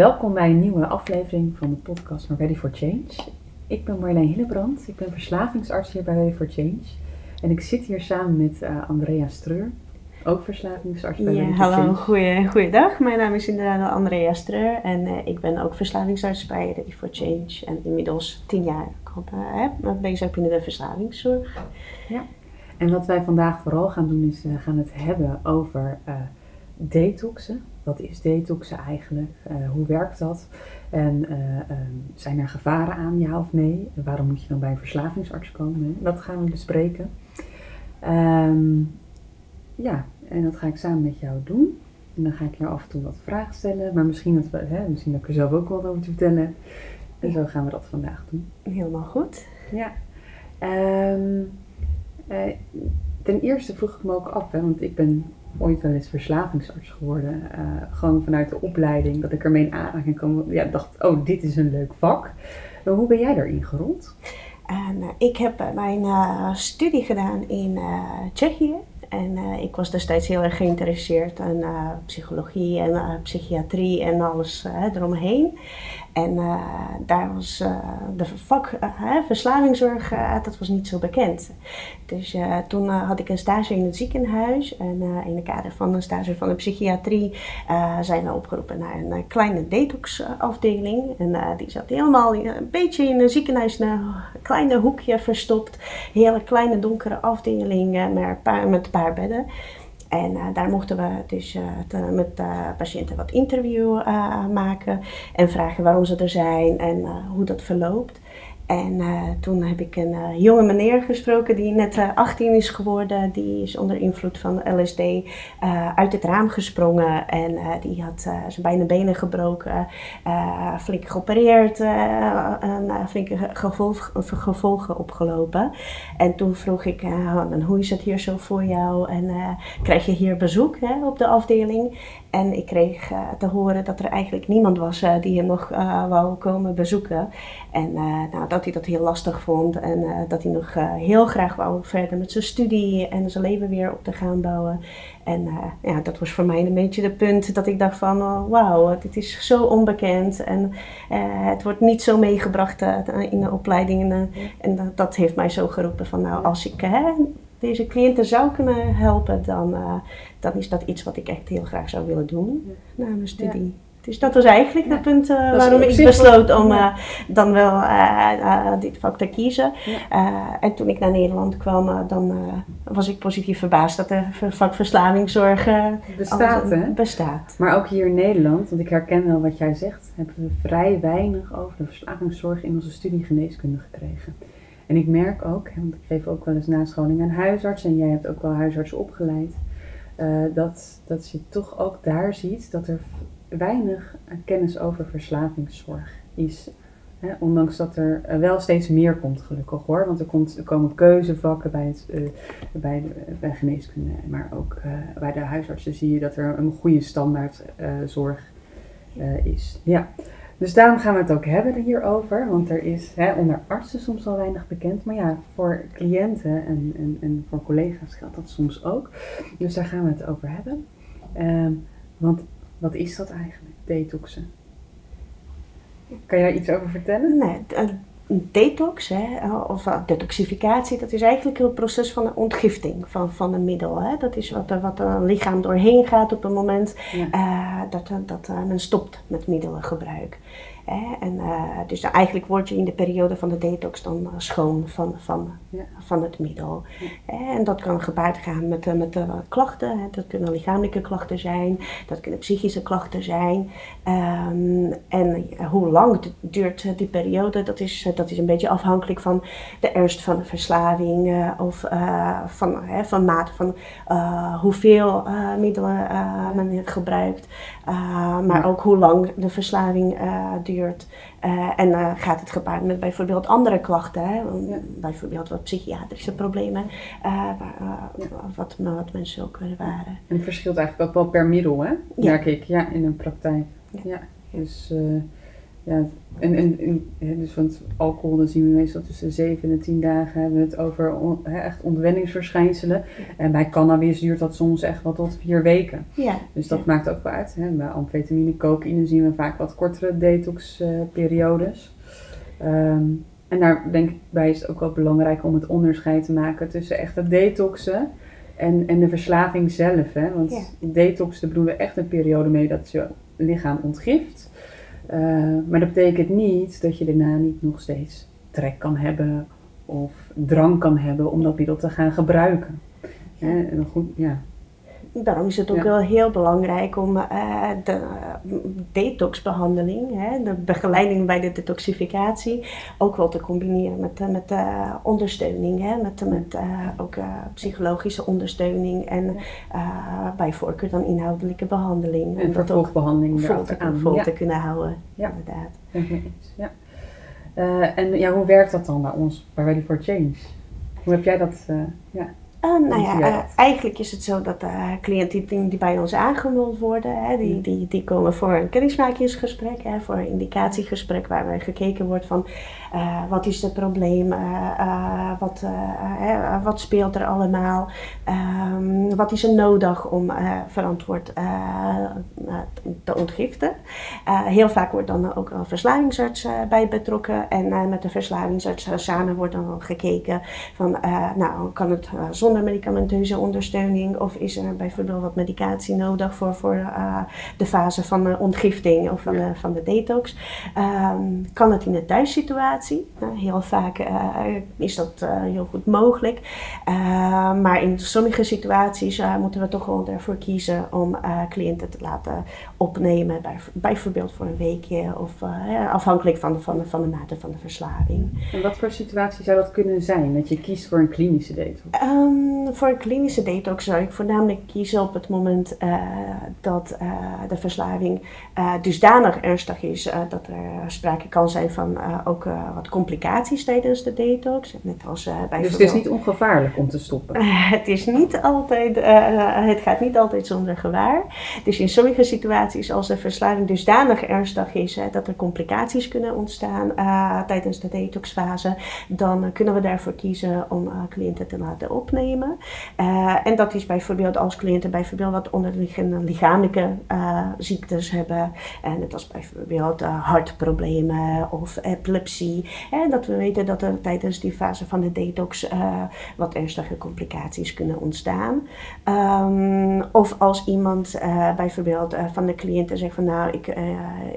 Welkom bij een nieuwe aflevering van de podcast van Ready for Change. Ik ben Marleen Hillebrand, ik ben verslavingsarts hier bij Ready for Change. En ik zit hier samen met uh, Andrea Streur, ook verslavingsarts bij ja, Ready for hallo, Change. goeie, goeiedag. Mijn naam is inderdaad Andrea Streur en uh, ik ben ook verslavingsarts bij Ready for Change. En inmiddels tien jaar uh, bezig binnen de verslavingszorg. Ja. En wat wij vandaag vooral gaan doen is uh, gaan het hebben over detoxen. Wat is detoxen eigenlijk? Uh, hoe werkt dat? En uh, um, zijn er gevaren aan, ja of nee? En waarom moet je dan bij een verslavingsarts komen? Hè? Dat gaan we bespreken. Um, ja, en dat ga ik samen met jou doen. En dan ga ik je af en toe wat vragen stellen. Maar misschien dat, we, hè, misschien dat ik er zelf ook wat over te vertellen. En zo gaan we dat vandaag doen. Helemaal goed. Ja. Um, uh, ten eerste vroeg ik me ook af, hè, want ik ben ooit wel eens verslavingsarts geworden. Uh, gewoon vanuit de opleiding, dat ik ermee in aanraking kwam. Ja, dacht, oh, dit is een leuk vak. Maar hoe ben jij daarin gerold? Uh, ik heb mijn studie gedaan in Tsjechië. En ik was destijds heel erg geïnteresseerd in psychologie en psychiatrie en alles eromheen. En uh, daar was uh, de vak uh, verslavingszorg, dat was niet zo bekend. Dus toen had ik een stage in het ziekenhuis. En in het kader van een stage van de psychiatrie zijn we opgeroepen naar een kleine detoxafdeling. En die zat helemaal een beetje in een ziekenhuis, een kleine hoekje verstopt. Hele kleine donkere afdeling met een paar bedden. En uh, daar mochten we dus te, met uh, patiënten wat interview maken en vragen waarom ze er zijn en hoe dat verloopt. En toen heb ik een jonge meneer gesproken die net 18 is geworden. Die is onder invloed van LSD uit het raam gesprongen en die had zijn beide benen gebroken, flink geopereerd en flinke gevolg, gevolgen opgelopen. En toen vroeg ik, hoe is het hier zo voor jou en krijg je hier bezoek hè, op de afdeling? En ik kreeg uh, te horen dat er eigenlijk niemand was uh, die hem nog uh, wou komen bezoeken. En nou, dat hij dat heel lastig vond en dat hij nog heel graag wou verder met zijn studie en zijn leven weer op te gaan bouwen. En ja, dat was voor mij een beetje de punt dat ik dacht van oh, wauw, dit is zo onbekend en het wordt niet zo meegebracht in de opleidingen. En dat, dat, heeft mij zo geroepen van nou als ik deze cliënten zou kunnen helpen, dan, uh, dan is dat iets wat ik echt heel graag zou willen doen na mijn studie. Ja. Dus dat was eigenlijk ja. het punt uh, waarom ik besloot om uh, dan wel dit vak te kiezen. Ja. en toen ik naar Nederland kwam, dan was ik positief verbaasd dat de vak verslavingszorg bestaat, hè? bestaat. Maar ook hier in Nederland, want ik herken wel wat jij zegt, hebben we vrij weinig over de verslavingszorg in onze studie geneeskunde gekregen. En ik merk ook, want ik geef ook wel eens nascholing aan huisarts en jij hebt ook wel huisarts opgeleid, uh, dat, dat je toch ook daar ziet dat er weinig kennis over verslavingszorg is. Ondanks dat er wel steeds meer komt, gelukkig hoor. Want er, komt, komen keuzevakken bij, het, uh, bij, de, bij geneeskunde, maar ook uh, bij de huisartsen zie je dat er een goede standaard zorg is. Ja. Dus daarom gaan we het ook hebben hierover. Want er is hè, onder artsen soms al weinig bekend. Maar ja, voor cliënten en, en, en voor collega's geldt dat soms ook. Dus daar gaan we het over hebben. Um, want wat is dat eigenlijk, detoxen? Kan jij iets over vertellen? Nee, detox, hè, of detoxificatie, dat is eigenlijk het proces van ontgifting van, van een middel. Hè. Dat is wat, wat een lichaam doorheen gaat op het moment ja. uh, dat, dat uh, men stopt met middelengebruik. Hè. En, uh, dus eigenlijk word je in de periode van de detox dan schoon van, van, ja. van het middel. Ja. En dat kan gepaard gaan met, met klachten. Hè. Dat kunnen lichamelijke klachten zijn, dat kunnen psychische klachten zijn. Um, en hoe lang duurt die periode, dat is dat is een beetje afhankelijk van de ernst van de verslaving uh, of van, van mate van hoeveel middelen men gebruikt, maar ook hoe lang de verslaving duurt. En gaat het gepaard met bijvoorbeeld andere klachten, hè? Ja. bijvoorbeeld wat psychiatrische problemen, ja. wat, wat mensen ook kunnen waren. En het verschilt eigenlijk ook wel per middel, hè? merk ik, ja, in een praktijk. Ja. Dus ja, en, en, dus van het alcohol, dan zien we meestal tussen de 7 en de 10 dagen hebben we het over on- echt ontwenningsverschijnselen. En bij cannabis duurt dat soms echt wel tot vier weken. Ja, Dus dat Ja. maakt ook wel uit. Hè. Bij amfetamine, cocaïne zien we vaak wat kortere detoxperiodes. Ehm en daarbij is het ook wel belangrijk om het onderscheid te maken tussen echte detoxen en, en de verslaving zelf. Hè. Want Ja. detox, daar bedoelen we echt een periode mee dat je lichaam ontgift. Eh, maar dat betekent niet dat je daarna niet nog steeds trek kan hebben of drang kan hebben om dat middel te gaan gebruiken. Dan goed, ja, Daarom is het ook Ja. wel heel belangrijk om eh, de eh, detoxbehandeling, hè, de begeleiding bij de detoxificatie, ook wel te combineren met, eh, met eh, ondersteuning. Hè, met met ook psychologische ondersteuning en bij voorkeur dan inhoudelijke behandeling. en om dat ook vol te, erachteraan. vol Ja. te kunnen houden. Ja. Inderdaad. Ja. En ja, hoe werkt dat dan bij ons, bij Ready for Change? Hoe heb jij dat, ja, Eh, nou ja, eh, eigenlijk is het zo dat eh, cliënten die, die bij ons aangemeld worden, hè, die, Mm. die, die komen voor een kennismakingsgesprek, hè, voor een indicatiegesprek waarbij gekeken wordt van wat is het probleem, wat, wat speelt er allemaal, ehm, wat is er nodig om verantwoord te ontgiften. Heel vaak wordt dan ook een verslavingsarts bij betrokken en met de verslavingsarts samen wordt dan gekeken van, nou, kan het eh, zonder medicamenteuze ondersteuning of is er bijvoorbeeld wat medicatie nodig voor, voor eh, de fase van de ontgifting of van, de, van de detox? Ehm, kan het in de thuissituatie? Nou, heel vaak eh, is dat eh, heel goed mogelijk. Eh, maar in sommige situaties moeten we toch wel ervoor kiezen om cliënten te laten opnemen, bij, bijvoorbeeld voor een weekje of afhankelijk van de, van, de, van de mate van de verslaving. en wat voor situatie zou dat kunnen zijn, dat je kiest voor een klinische detox? Ehm, voor een klinische detox zou ik voornamelijk kiezen op het moment eh, dat eh, de verslaving eh, dusdanig ernstig is dat er sprake kan zijn van ook wat complicaties tijdens de detox. Net als eh Dus het is niet ongevaarlijk om te stoppen. Het is niet altijd, het gaat niet altijd zonder gevaar. Dus in sommige situaties, als de verslaving dusdanig ernstig is dat er complicaties kunnen ontstaan tijdens de detoxfase, dan kunnen we daarvoor kiezen om cliënten te laten opnemen. Eh, en dat is bijvoorbeeld als cliënten bijvoorbeeld wat onderliggende lichamelijke eh, ziektes hebben, en net als bijvoorbeeld eh, hartproblemen of epilepsie. Hè, dat we weten dat er tijdens die fase van de detox eh, wat ernstige complicaties kunnen ontstaan. Ehm, of als iemand eh, bijvoorbeeld eh, van de cliënten zegt van nou, ik, eh,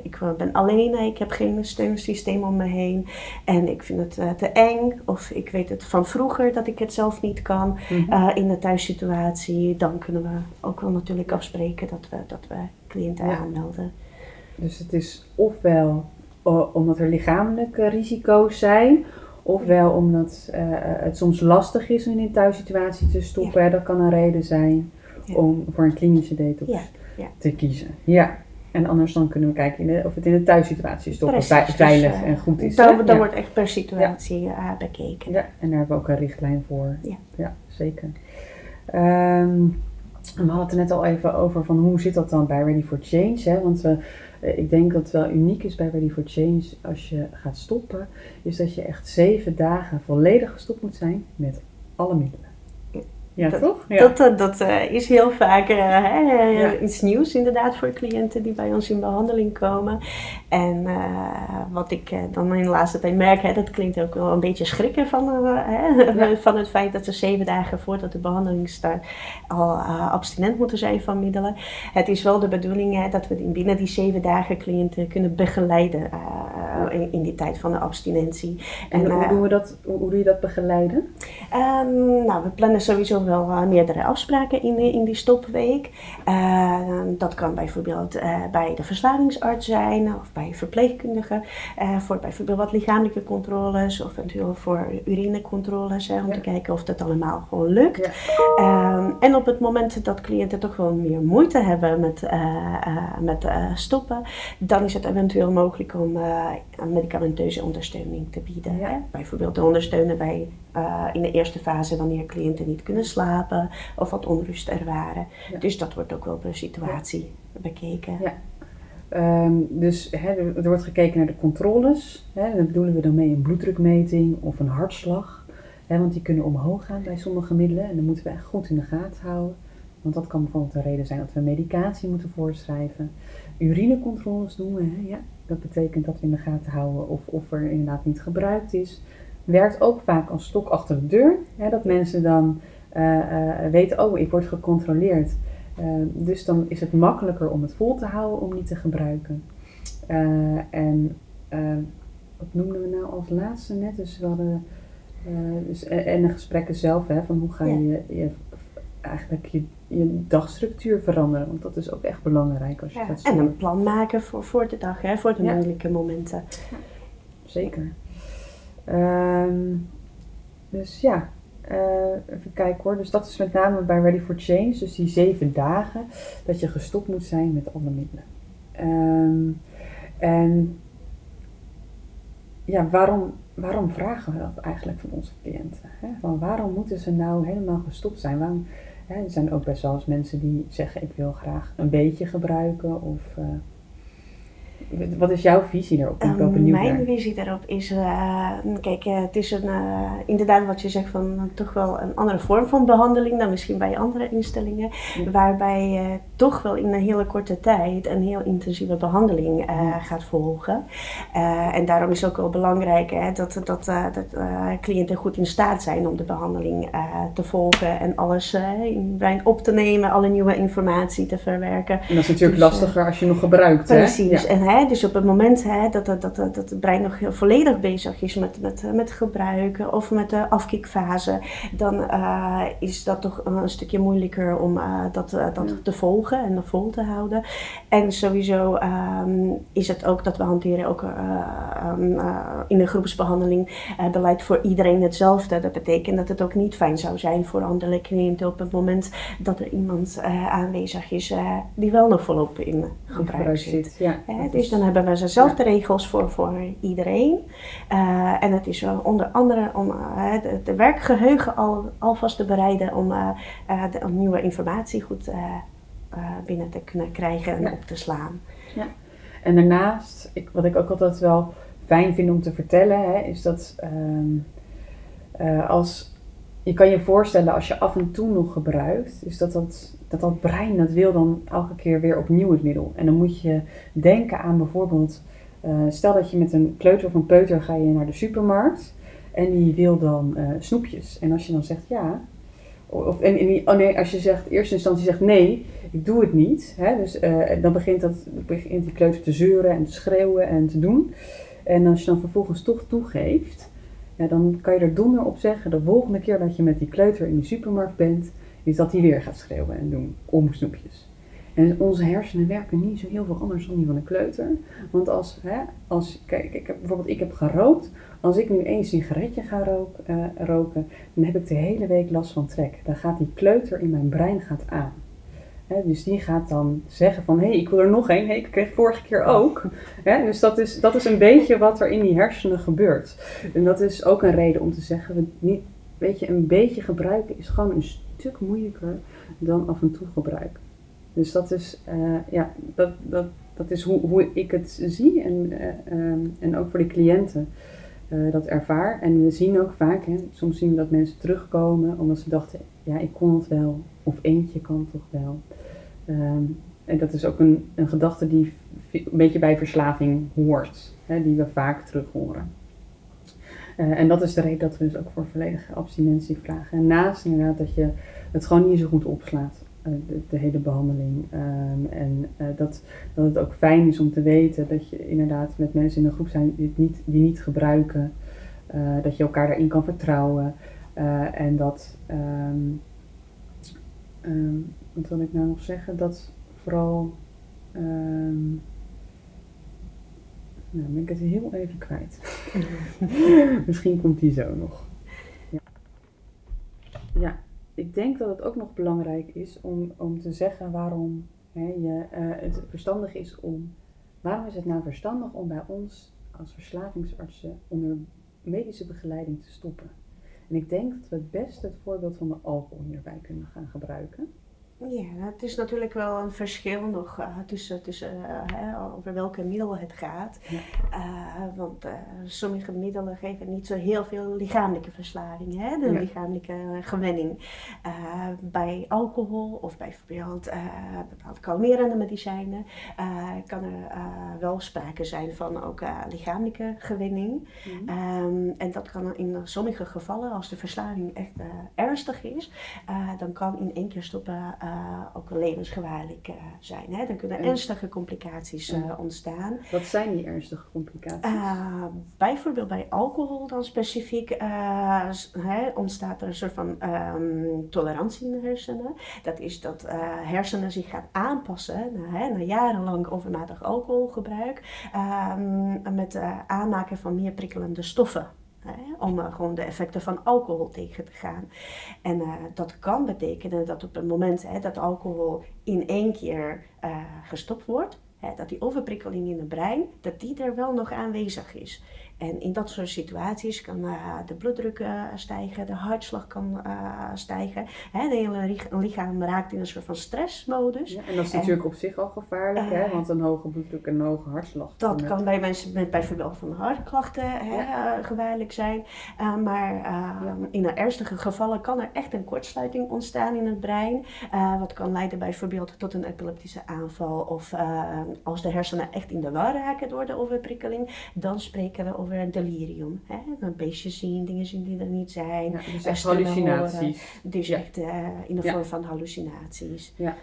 ik ben alleen, ik heb geen steunsysteem om me heen en ik vind het eh, te eng. Of ik weet het van vroeger dat ik het zelf niet kan Mhm. eh, in de thuissituatie. Dan kunnen we ook wel natuurlijk afspreken dat we, dat we cliënten Ja. aanmelden. Dus het is ofwel omdat er lichamelijke risico's zijn, ofwel omdat eh, het soms lastig is om in een thuissituatie te stoppen. Dat kan een reden zijn Ja. om voor een klinische detox Ja, ja. te kiezen. Ja. En anders dan kunnen we kijken in de, of het in de thuissituatie stoppen Precies, vei- dus, veilig eh, en goed is. Dan, dan Ja. wordt echt per situatie eh, bekeken. Ja, en daar hebben we ook een richtlijn voor. Ja. zeker. Ehm, we hadden het er net al even over van hoe zit dat dan bij Ready for Change. Hè? Want eh, ik denk dat het wel uniek is bij Ready for Change als je gaat stoppen, is dat je echt zeven dagen volledig gestopt moet zijn met alle middelen. Ja, Dat- toch? Ja. Dat, dat, dat eh, is heel vaak eh, hè, Ja. iets nieuws inderdaad voor cliënten die bij ons in behandeling komen. En eh, wat ik eh, dan in de laatste tijd merk, hè, dat klinkt ook wel een beetje schrikken van, eh, hè, Ja. van het feit dat ze zeven dagen voordat de behandeling start al eh, abstinent moeten zijn van middelen. Het is wel de bedoeling hè, dat we binnen die zeven dagen cliënten kunnen begeleiden eh, in, die tijd van de abstinentie. en en, hoe eh, doen we dat? Hoe, doe je dat begeleiden? Ehm, nou, we plannen sowieso wel eh, meerdere afspraken in, die- in die stopweek. Eh, dat kan bijvoorbeeld bij de verslavingsarts zijn of bij een verpleegkundige. eh, voor bijvoorbeeld wat lichamelijke controles of eventueel voor urinecontroles. Hè, om Ja. te kijken of dat allemaal gewoon lukt. Ja. Ehm, en op het moment dat cliënten toch wel meer moeite hebben met, met stoppen, dan is het eventueel mogelijk om een medicamenteuze ondersteuning te bieden. Ja. Bijvoorbeeld te ondersteunen bij, eh, in de eerste fase wanneer cliënten niet kunnen slapen of wat onrust ervaren. Ja. Dus dat wordt ook wel per situatie bekeken. Ja. Ehm, dus hè, er, wordt gekeken naar de controles. Hè, daar bedoelen we dan mee een bloeddrukmeting of een hartslag. Want die kunnen omhoog gaan bij sommige middelen. En dan moeten we echt goed in de gaten houden. Want dat kan bijvoorbeeld de reden zijn dat we medicatie moeten voorschrijven. Urinecontroles doen we. Hè? Ja, dat betekent dat we in de gaten houden of, of er inderdaad niet gebruikt is. Werkt ook vaak als stok achter de deur. Hè? Dat mensen dan uh, uh, weten, oh, ik word gecontroleerd. Uh, dus dan is het makkelijker om het vol te houden om niet te gebruiken. en wat noemden we nou als laatste net? Dus we hadden, dus, en de gesprekken zelf, hè, van hoe ga je, je eigenlijk je, je dagstructuur veranderen. Want dat is ook echt belangrijk als je ja, En een plan maken voor, voor de dag, hè, voor de ja. moeilijke momenten. Ja, zeker. Um, dus ja, uh, even kijken hoor. Dus dat is met name bij Ready for Change. Dus die zeven dagen dat je gestopt moet zijn met alle middelen. Um, en ja, waarom, waarom vragen we dat eigenlijk van onze cliënten? Hè? Van waarom moeten ze nou helemaal gestopt zijn? Waarom, hè, er zijn ook best wel eens mensen die zeggen: Ik wil graag een beetje gebruiken. Of, uh, wat is jouw visie daarop? Ik ben mijn naar. visie daarop is: uh, kijk, uh, het is een, inderdaad wat je zegt van toch wel een andere vorm van behandeling dan misschien bij andere instellingen. Ja. Waarbij toch wel in een hele korte tijd een heel intensieve behandeling gaat volgen. en daarom is het ook wel belangrijk hè, dat, dat, dat cliënten goed in staat zijn om de behandeling te volgen en alles in het brein op te nemen, alle nieuwe informatie te verwerken. En dat is natuurlijk dus, lastiger als je nog gebruikt. Precies. Hè? En hè, dus op het moment hè, dat, dat, dat, dat het brein nog volledig bezig is met, met, met gebruiken of met de afkiekfase, dan is dat toch een, stukje moeilijker om dat, dat te volgen en vol te houden. En sowieso um, is het ook dat we hanteren ook um, in de groepsbehandeling beleid voor iedereen hetzelfde. Dat betekent dat het ook niet fijn zou zijn voor andere cliënten op het moment dat er iemand aanwezig is die wel nog volop in gebruik zit. Ja. Dus dan hebben we dezelfde ja. regels voor, voor iedereen. Uh, en het is onder andere om uh, de, de, werkgeheugen al, alvast te bereiden om, uh, de, om nieuwe informatie goed binnen te kunnen krijgen en ja. op te slaan. Ja. En daarnaast, ik, wat ik ook altijd wel fijn vind om te vertellen, hè, is dat um, als je kan je voorstellen als je af en toe nog gebruikt, is dat dat, dat dat brein dat wil dan elke keer weer opnieuw het middel. En dan moet je denken aan bijvoorbeeld, uh, stel dat je met een kleuter of een peuter ga je naar de supermarkt en die wil dan uh, snoepjes. En als je dan zegt ja, of en, oh nee, als je zegt in eerste instantie zegt nee, ik doe het niet, hè, dus uh, dan begint, dat, begint die kleuter te zeuren en te schreeuwen en te doen. En als je dan vervolgens toch toegeeft, ja, dan kan je er donder op zeggen, de volgende keer dat je met die kleuter in de supermarkt bent, is dat hij weer gaat schreeuwen en doen om snoepjes. En onze hersenen werken niet zo heel veel anders dan die van een kleuter. Want als, hè, als kijk, ik heb, bijvoorbeeld ik heb gerookt. Als ik nu één sigaretje ga rook, uh, roken, dan heb ik de hele week last van trek. Dan gaat die kleuter in mijn brein gaat aan. Hè, dus die gaat dan zeggen van, hé, hey, ik wil er nog één. Hey, ik kreeg vorige keer ook. Hè, dus dat is, dat is een beetje wat er in die hersenen gebeurt. En dat is ook een reden om te zeggen, we niet, weet je, een beetje gebruiken is gewoon een stuk moeilijker dan af en toe gebruiken. Dus dat is, uh, ja, dat, dat, dat is hoe, hoe ik het zie en, uh, um, en ook voor de cliënten uh, dat ervaar. En we zien ook vaak, hè, soms zien we dat mensen terugkomen omdat ze dachten, ja, ik kon het wel, of eentje kan toch wel. Um, en dat is ook een, een gedachte die een beetje bij verslaving hoort, hè, die we vaak terug horen. En dat is de reden dat we dus ook voor volledige abstinentie vragen. En naast inderdaad dat je het gewoon niet zo goed opslaat, de, de, hele behandeling. Um, en uh, dat, dat het ook fijn is om te weten dat je inderdaad met mensen in een groep zijn die, het niet, die niet gebruiken. dat je elkaar daarin kan vertrouwen. en dat, um, um, wat wil ik nou nog zeggen, dat vooral nou, ben ik het heel even kwijt. Misschien komt die zo nog. Ik denk dat het ook nog belangrijk is om, om te zeggen waarom hè, je, uh, het verstandig is om. Waarom is het nou verstandig om bij ons als verslavingsartsen onder medische begeleiding te stoppen? En ik denk dat we het best het voorbeeld van de alcohol hierbij kunnen gaan gebruiken. Ja, het is natuurlijk wel een verschil nog uh, tussen, tussen uh, over welke middelen het gaat. Ja. Uh, want sommige middelen geven niet zo heel veel lichamelijke verslaving, hè? de ja. lichamelijke gewenning. bij alcohol of bijvoorbeeld bepaalde kalmerende medicijnen kan er wel sprake zijn van ook lichamelijke gewenning. Mm um, en dat kan in sommige gevallen, als de verslaving echt ernstig is, dan kan in één keer stoppen ook levensgevaarlijk uh, zijn. Hè? Dan kunnen ernstige complicaties uh, ontstaan. Wat zijn die ernstige complicaties? bijvoorbeeld bij alcohol dan specifiek ontstaat er een soort van um, tolerantie in de hersenen. Dat is dat hersenen zich gaan aanpassen na, hè, na jarenlang overmatig alcoholgebruik um, met aanmaken van meer prikkelende stoffen om uh, gewoon de effecten van alcohol tegen te gaan. En uh, dat kan betekenen dat op het moment hè, dat alcohol in één keer uh, gestopt wordt, hè, dat die overprikkeling in het brein, dat die er wel nog aanwezig is. En in dat soort situaties kan uh, de bloeddruk uh, stijgen, de hartslag kan uh, stijgen. Hè, de hele lichaam raakt in een soort van stressmodus. Ja, en dat is en, natuurlijk op zich al gevaarlijk, hè, want een hoge bloeddruk en een hoge hartslag. Dat kan, kan bij mensen met bijvoorbeeld van hartklachten hè, ja. gevaarlijk zijn. maar ja. in ernstige gevallen kan er echt een kortsluiting ontstaan in het brein. wat kan leiden bijvoorbeeld tot een epileptische aanval. Of als de hersenen echt in de war raken door de overprikkeling, dan spreken we over over een delirium. Hè? Een beestje zien, dingen zien die er niet zijn. Ja, dus echt hallucinaties. Dus ja. echt uh, in de vorm van hallucinaties. Ja.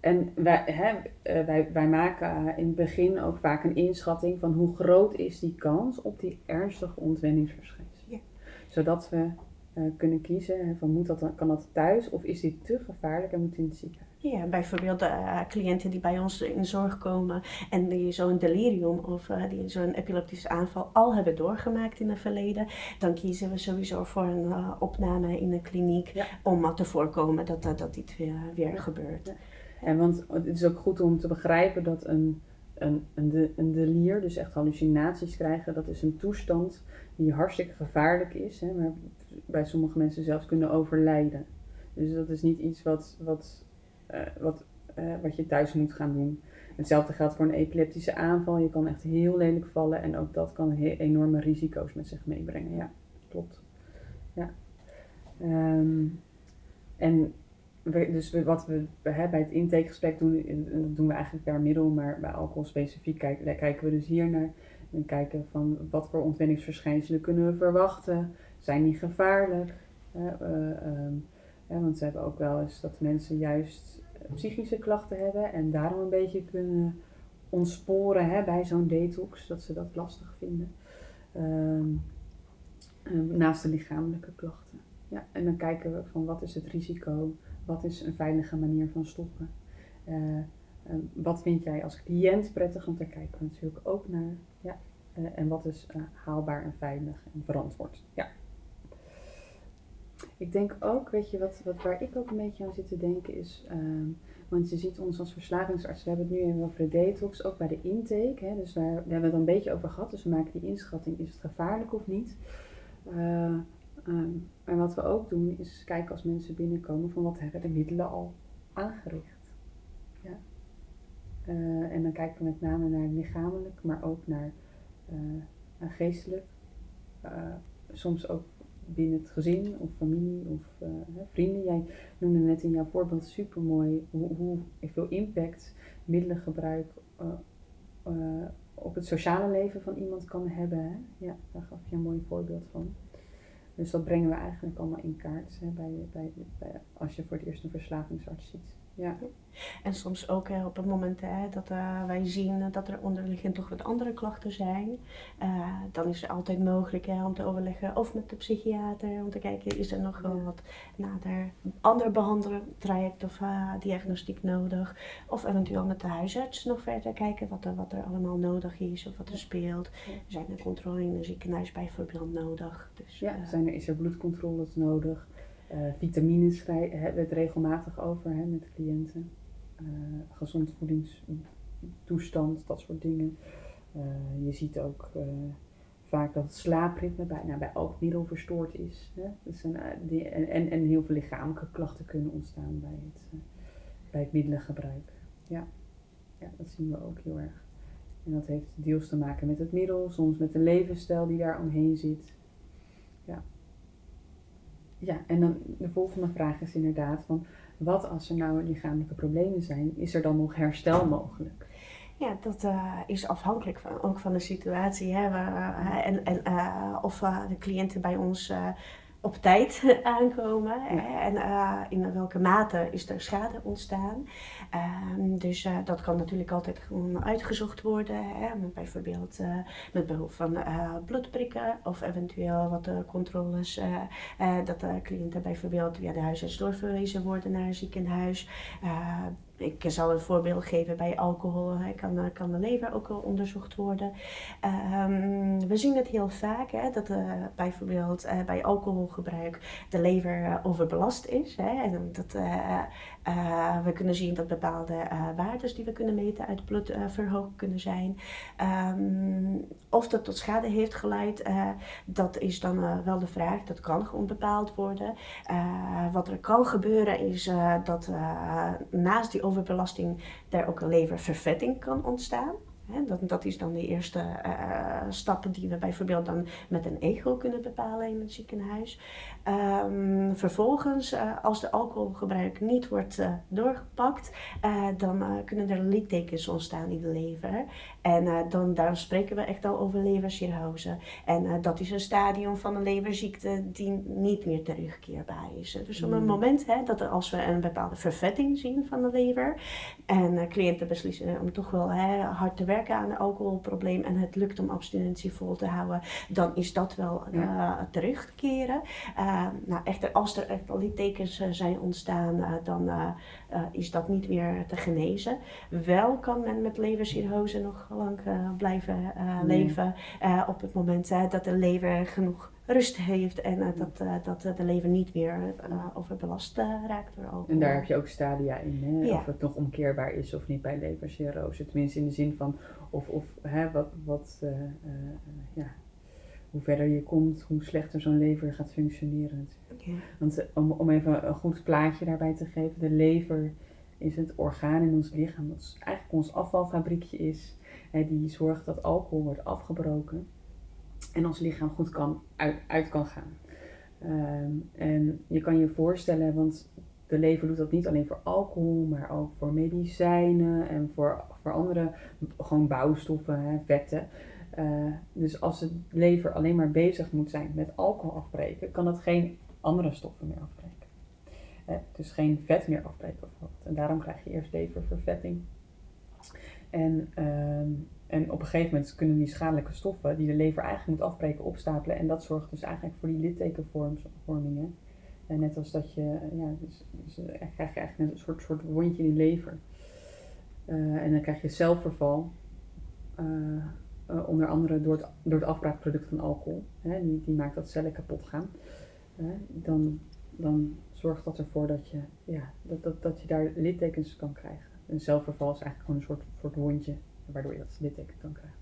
En wij, hè, uh, wij, wij maken in het begin ook vaak een inschatting van hoe groot is die kans op die ernstige ontwenningsverschijnselen. Ja. Zodat we kunnen kiezen van moet dat, kan dat thuis of is dit te gevaarlijk en moet in het ziekenhuis. Ja, bijvoorbeeld uh, cliënten die bij ons in zorg komen en die zo'n delirium of uh, die zo'n epileptische aanval al hebben doorgemaakt in het verleden, dan kiezen we sowieso voor een uh, opname in een kliniek ja. om te voorkomen dat, dat, dat dit weer, weer ja. gebeurt. Ja. En want het is ook goed om te begrijpen dat een, een, een, de, een delier, dus echt hallucinaties krijgen, dat is een toestand die hartstikke gevaarlijk is, hè, maar bij sommige mensen zelfs kunnen overlijden. Dus dat is niet iets wat, wat uh, wat, uh, wat je thuis moet gaan doen. Hetzelfde geldt voor een epileptische aanval. Je kan echt heel lelijk vallen en ook dat kan enorme risico's met zich meebrengen. Ja, klopt. Ja. Um, en dus wat we hè, bij het intakegesprek doen, dat doen we eigenlijk per middel, maar bij alcohol specifiek kijken we dus hier naar. En kijken van wat voor ontwenningsverschijnselen kunnen we verwachten. Zijn die gevaarlijk? Uh, um, want ze hebben ook wel eens dat mensen juist eh, psychische klachten hebben en daarom een beetje kunnen ontsporen hè, bij zo'n detox, dat ze dat lastig vinden. Um, naast de lichamelijke klachten. Ja, en dan kijken we van wat is het risico, wat is een veilige manier van stoppen. Um, wat vind jij als cliënt prettig, want daar kijken we natuurlijk ook naar. Ja. En wat is haalbaar en veilig en verantwoord. Ja. Ik denk ook, weet je, wat, wat waar ik ook een beetje aan zit te denken is, um, want je ziet ons als verslavingsarts, we hebben het nu even over de detox, ook bij de intake, hè, dus daar, daar hebben we het een beetje over gehad, dus we maken die inschatting, is het gevaarlijk of niet? Uh, um, en wat we ook doen is kijken als mensen binnenkomen van wat hebben de middelen al aangericht. Ja. Uh, en dan kijken we met name naar lichamelijk, maar ook naar uh, geestelijk. soms ook binnen het gezin of familie of uh, vrienden. Jij noemde net in jouw voorbeeld super mooi hoe, hoe veel impact middelengebruik uh, uh, op het sociale leven van iemand kan hebben. Hè? Ja, daar gaf je een mooi voorbeeld van. Dus dat brengen we eigenlijk allemaal in kaart hè, bij, bij, bij, als je voor het eerst een verslavingsarts ziet. Ja. En soms ook hè, op het moment hè, dat uh, wij zien dat er onderliggend toch wat andere klachten zijn, uh, dan is het altijd mogelijk hè, om te overleggen of met de psychiater, om te kijken is er nog wel wat nader ander behandeltraject of uh, diagnostiek nodig. Of eventueel met de huisarts nog verder kijken wat er, wat er allemaal nodig is of wat er speelt. Ja. Zijn er controle in een ziekenhuis bijvoorbeeld nodig? Dus, ja, zijn er, is er bloedcontroles nodig? Uh, vitamines hebben we het regelmatig over hè, met cliënten. Uh, gezond voedingstoestand, dat soort dingen. Uh, je ziet ook vaak dat het slaapritme bij, nou, bij elk middel verstoord is. Hè. En, en heel veel lichamelijke klachten kunnen ontstaan bij het, bij het middelengebruik. Ja. ja, dat zien we ook heel erg. En dat heeft deels te maken met het middel, soms met de levensstijl die daar omheen zit. Ja. Ja, en dan de volgende vraag is inderdaad van wat als er nou lichamelijke problemen zijn, is er dan nog herstel mogelijk? Ja, dat uh, is afhankelijk van, ook van de situatie. Hè, uh, en en uh, of de cliënten bij ons op tijd aankomen. En uh, in welke mate is er schade ontstaan. Uh, dus uh, dat kan natuurlijk altijd gewoon uitgezocht worden. Hè, bijvoorbeeld uh, met behulp van bloedprikken of eventueel wat controles. dat de cliënten bijvoorbeeld via de huisarts doorverwezen worden naar een ziekenhuis ik zal een voorbeeld geven bij alcohol. Hè, kan, kan de lever ook onderzocht worden. Um, we zien het heel vaak hè, dat uh, bijvoorbeeld uh, bij alcoholgebruik de lever overbelast is. Hè, en dat, we kunnen zien dat bepaalde waarden die we kunnen meten uit bloed verhoogd kunnen zijn. Um, of dat tot schade heeft geleid, dat is dan wel de vraag. Dat kan gewoon bepaald worden. wat er kan gebeuren is dat naast die overbelasting daar ook een leververvetting kan ontstaan. Dat, dat is dan de eerste uh, stappen die we bijvoorbeeld dan met een echo kunnen bepalen in het ziekenhuis. Um, vervolgens, uh, als de alcoholgebruik niet wordt uh, doorgepakt, dan kunnen er littekens ontstaan in de lever. En dan, daar spreken we echt al over levercirrose. En dat is een stadium van een leverziekte die niet meer terugkeerbaar is. Dus op het mm. moment hè, dat als we een bepaalde vervetting zien van de lever en cliënten beslissen om toch wel hè, hard te werken werken aan een alcoholprobleem en het lukt om abstinentie vol te houden, dan is dat wel uh, terugkeren. Uh, nou, echter, als er echt al die tekens uh, zijn ontstaan, dan is dat niet meer te genezen. Wel kan men met levercirrose nog lang blijven leven op het moment dat de lever genoeg rust heeft en uh, dat, uh, dat uh, de lever niet meer overbelast raakt door alcohol. En daar heb je ook stadia in, hè? of het nog omkeerbaar is of niet bij levercirrose. Tenminste in de zin van of, of hè, wat, wat ja, hoe verder je komt, hoe slechter zo'n lever gaat functioneren. Ja. Want om, om even een goed plaatje daarbij te geven, de lever is het orgaan in ons lichaam dat eigenlijk ons afvalfabriekje is. Hè, die zorgt dat alcohol wordt afgebroken en ons lichaam goed kan, uit, uit kan gaan. Ehm, en je kan je voorstellen, want de lever doet dat niet alleen voor alcohol, maar ook voor medicijnen en voor, voor andere gewoon bouwstoffen, hè, vetten. Uh, dus als de lever alleen maar bezig moet zijn met alcohol afbreken, kan het geen andere stoffen meer afbreken. dus geen vet meer afbreken bijvoorbeeld. En daarom krijg je eerst leververvetting. En uh, en op een gegeven moment kunnen die schadelijke stoffen die de lever eigenlijk moet afbreken opstapelen. En dat zorgt dus eigenlijk voor die littekenvormingen. En net als dat je, ja, dus, dus eh, krijg je eigenlijk een soort, soort wondje in die lever. En dan krijg je celverval. Onder andere door het, door het afbraakproduct van alcohol. Hè, die, die maakt dat cellen kapot gaan. dan, dan zorgt dat ervoor dat je, ja, dat, dat, dat je daar littekens kan krijgen. Een celverval is eigenlijk gewoon een soort, soort wondje waardoor je dat litteken kan krijgen.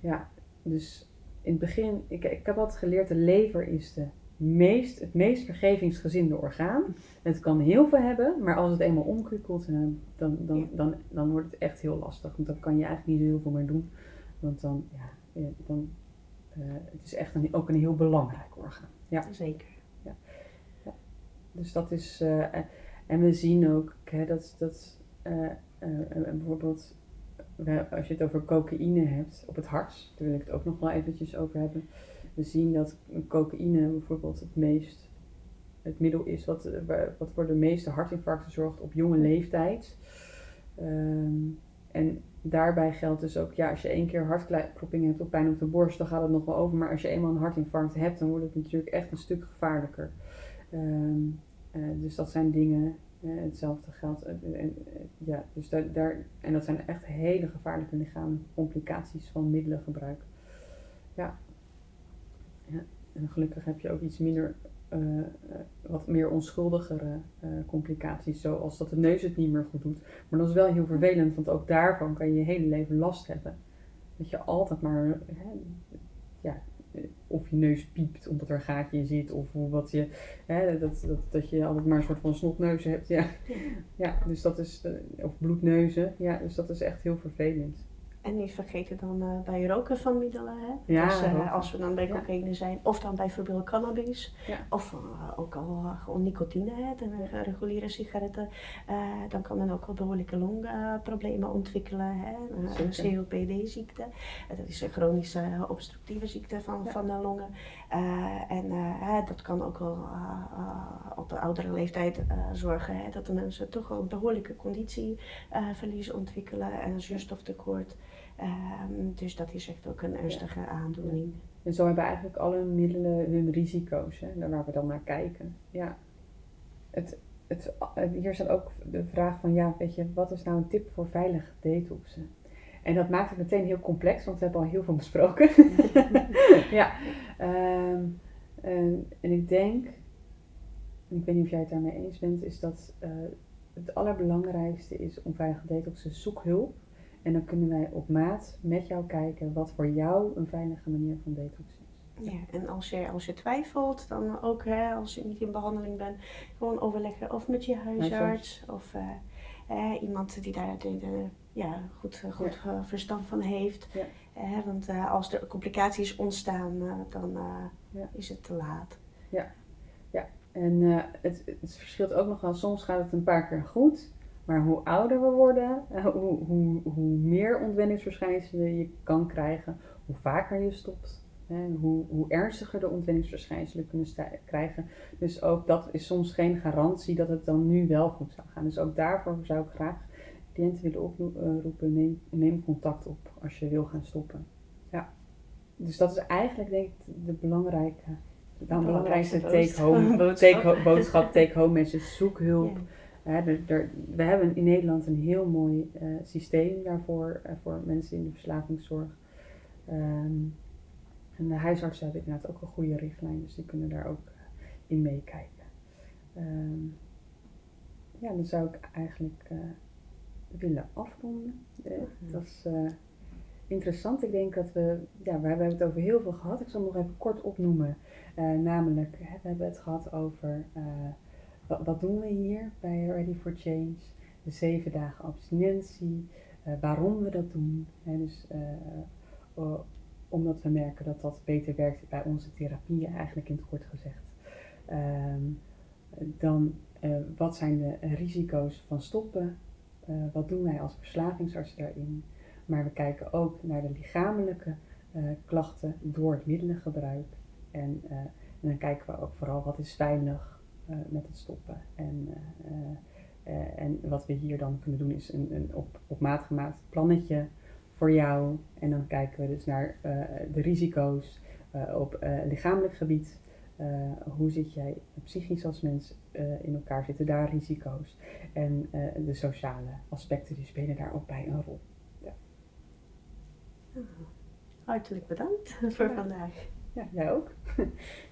Ja, dus in het begin, ik, ik heb altijd geleerd, de lever is de meest, het meest vergevingsgezinde orgaan. Het kan heel veel hebben, maar als het eenmaal omkwikkelt, eh, dan, dan, dan, dan wordt het echt heel lastig. Want dan kan je eigenlijk niet zo heel veel meer doen. Want dan, ja, dan, uh, het is echt een, ook een heel belangrijk orgaan. Ja. Zeker. Ja. ja. Dus dat is, uh, en we zien ook hè, dat, dat bijvoorbeeld als je het over cocaïne hebt op het hart, daar wil ik het ook nog wel eventjes over hebben. We zien dat cocaïne bijvoorbeeld het meest het middel is wat, wat voor de meeste hartinfarcten zorgt op jonge leeftijd. Um, en daarbij geldt dus ook, ja, als je één keer hartklopping hebt of pijn op de borst, dan gaat het nog wel over. Maar als je eenmaal een hartinfarct hebt, dan wordt het natuurlijk echt een stuk gevaarlijker. Um, uh, dus dat zijn dingen hetzelfde geldt. En, en, ja, dus daar, daar, en dat zijn echt hele gevaarlijke lichamcomplicaties van middelengebruik. Ja. ja. En gelukkig heb je ook iets minder, wat meer onschuldigere complicaties, zoals dat de neus het niet meer goed doet. Maar dat is wel heel vervelend, want ook daarvan kan je je hele leven last hebben. Dat je altijd maar, hè, of je neus piept omdat er een gaatje in zit. Of hoe wat je, hè, dat, dat, dat je altijd maar een soort van snotneuzen hebt. Ja. ja, dus dat is, eh, of bloedneuzen. Ja, dus dat is echt heel vervelend. En niet vergeten dan uh, bij roken van middelen. Hè? Ja, dus, uh, roken. als we dan bij cocaïne zijn, of dan bijvoorbeeld cannabis, Ja. of uh, ook al gewoon nicotine, hè, de reguliere sigaretten, dan kan men ook wel behoorlijke longproblemen ontwikkelen. Hè? COPD-ziekte, dat is een chronische obstructieve ziekte van, van de longen. en dat kan ook wel op de oudere leeftijd zorgen hè, dat de mensen toch wel behoorlijke conditieverlies ontwikkelen en een zuurstoftekort. Um, dus dat is echt ook een ernstige aandoening. En zo hebben eigenlijk alle middelen hun risico's, hè, waar we dan naar kijken. Ja. Het, het, hier staat ook de vraag van, ja, weet je, wat is nou een tip voor veilig detoxen? En dat maakt het meteen heel complex, want we hebben al heel veel besproken. ja. Um, en, en ik denk, en ik weet niet of jij het daarmee eens bent, is dat uh, het allerbelangrijkste is om veilig detoxen, zoek hulp. En dan kunnen wij op maat met jou kijken wat voor jou een veilige manier van detox is. Ja, en als je, als je twijfelt, dan ook hè, als je niet in behandeling bent, gewoon overleggen of met je huisarts of uh, eh, iemand die daar de, de, ja, goed, goed ja. verstand van heeft. Ja. Eh, want uh, als er complicaties ontstaan, uh, dan ja. is het te laat. Ja, ja. en het, het verschilt ook nog wel. Soms gaat het een paar keer goed. Maar hoe ouder we worden, hoe, hoe, hoe meer ontwenningsverschijnselen je kan krijgen, hoe vaker je stopt, hè, hoe, hoe ernstiger de ontwenningsverschijnselen kunnen krijgen. Dus ook dat is soms geen garantie dat het dan nu wel goed zou gaan. Dus ook daarvoor zou ik graag cliënten willen oproepen, neem, neem contact op als je wil gaan stoppen. Ja. Dus dat is eigenlijk denk ik de belangrijke, de belangrijkste take-home take boodschap, take-home message. Zoek hulp. Ja. Er, we hebben in Nederland een heel mooi uh, systeem daarvoor, uh, voor mensen in de verslavingszorg. Um, en de huisartsen hebben inderdaad ook een goede richtlijn, dus die kunnen daar ook uh, in meekijken. Um, ja, dan zou ik eigenlijk willen afronden. Dat is interessant. Ik denk dat we, ja, we hebben het over heel veel gehad. Ik zal nog even kort opnoemen. namelijk, we hebben het gehad over wat, doen we hier bij Ready for Change? De zeven dagen abstinentie, uh, waarom we dat doen. Hè, dus, uh, omdat we merken dat dat beter werkt bij onze therapieën, eigenlijk in het kort gezegd. Um, dan, uh, wat zijn de risico's van stoppen? wat doen wij als verslavingsarts daarin? Maar we kijken ook naar de lichamelijke klachten door het middelengebruik. En, en dan kijken we ook vooral wat is veilig met het stoppen. En, uh, uh, en wat we hier dan kunnen doen is een, een op, op maat gemaakt plannetje voor jou. En dan kijken we dus naar de risico's op lichamelijk gebied. hoe zit jij psychisch als mens in elkaar? Zitten daar risico's? En de sociale aspecten die spelen daar ook bij een rol. Ja. Hartelijk bedankt voor ja. vandaag. Ja, jij ook.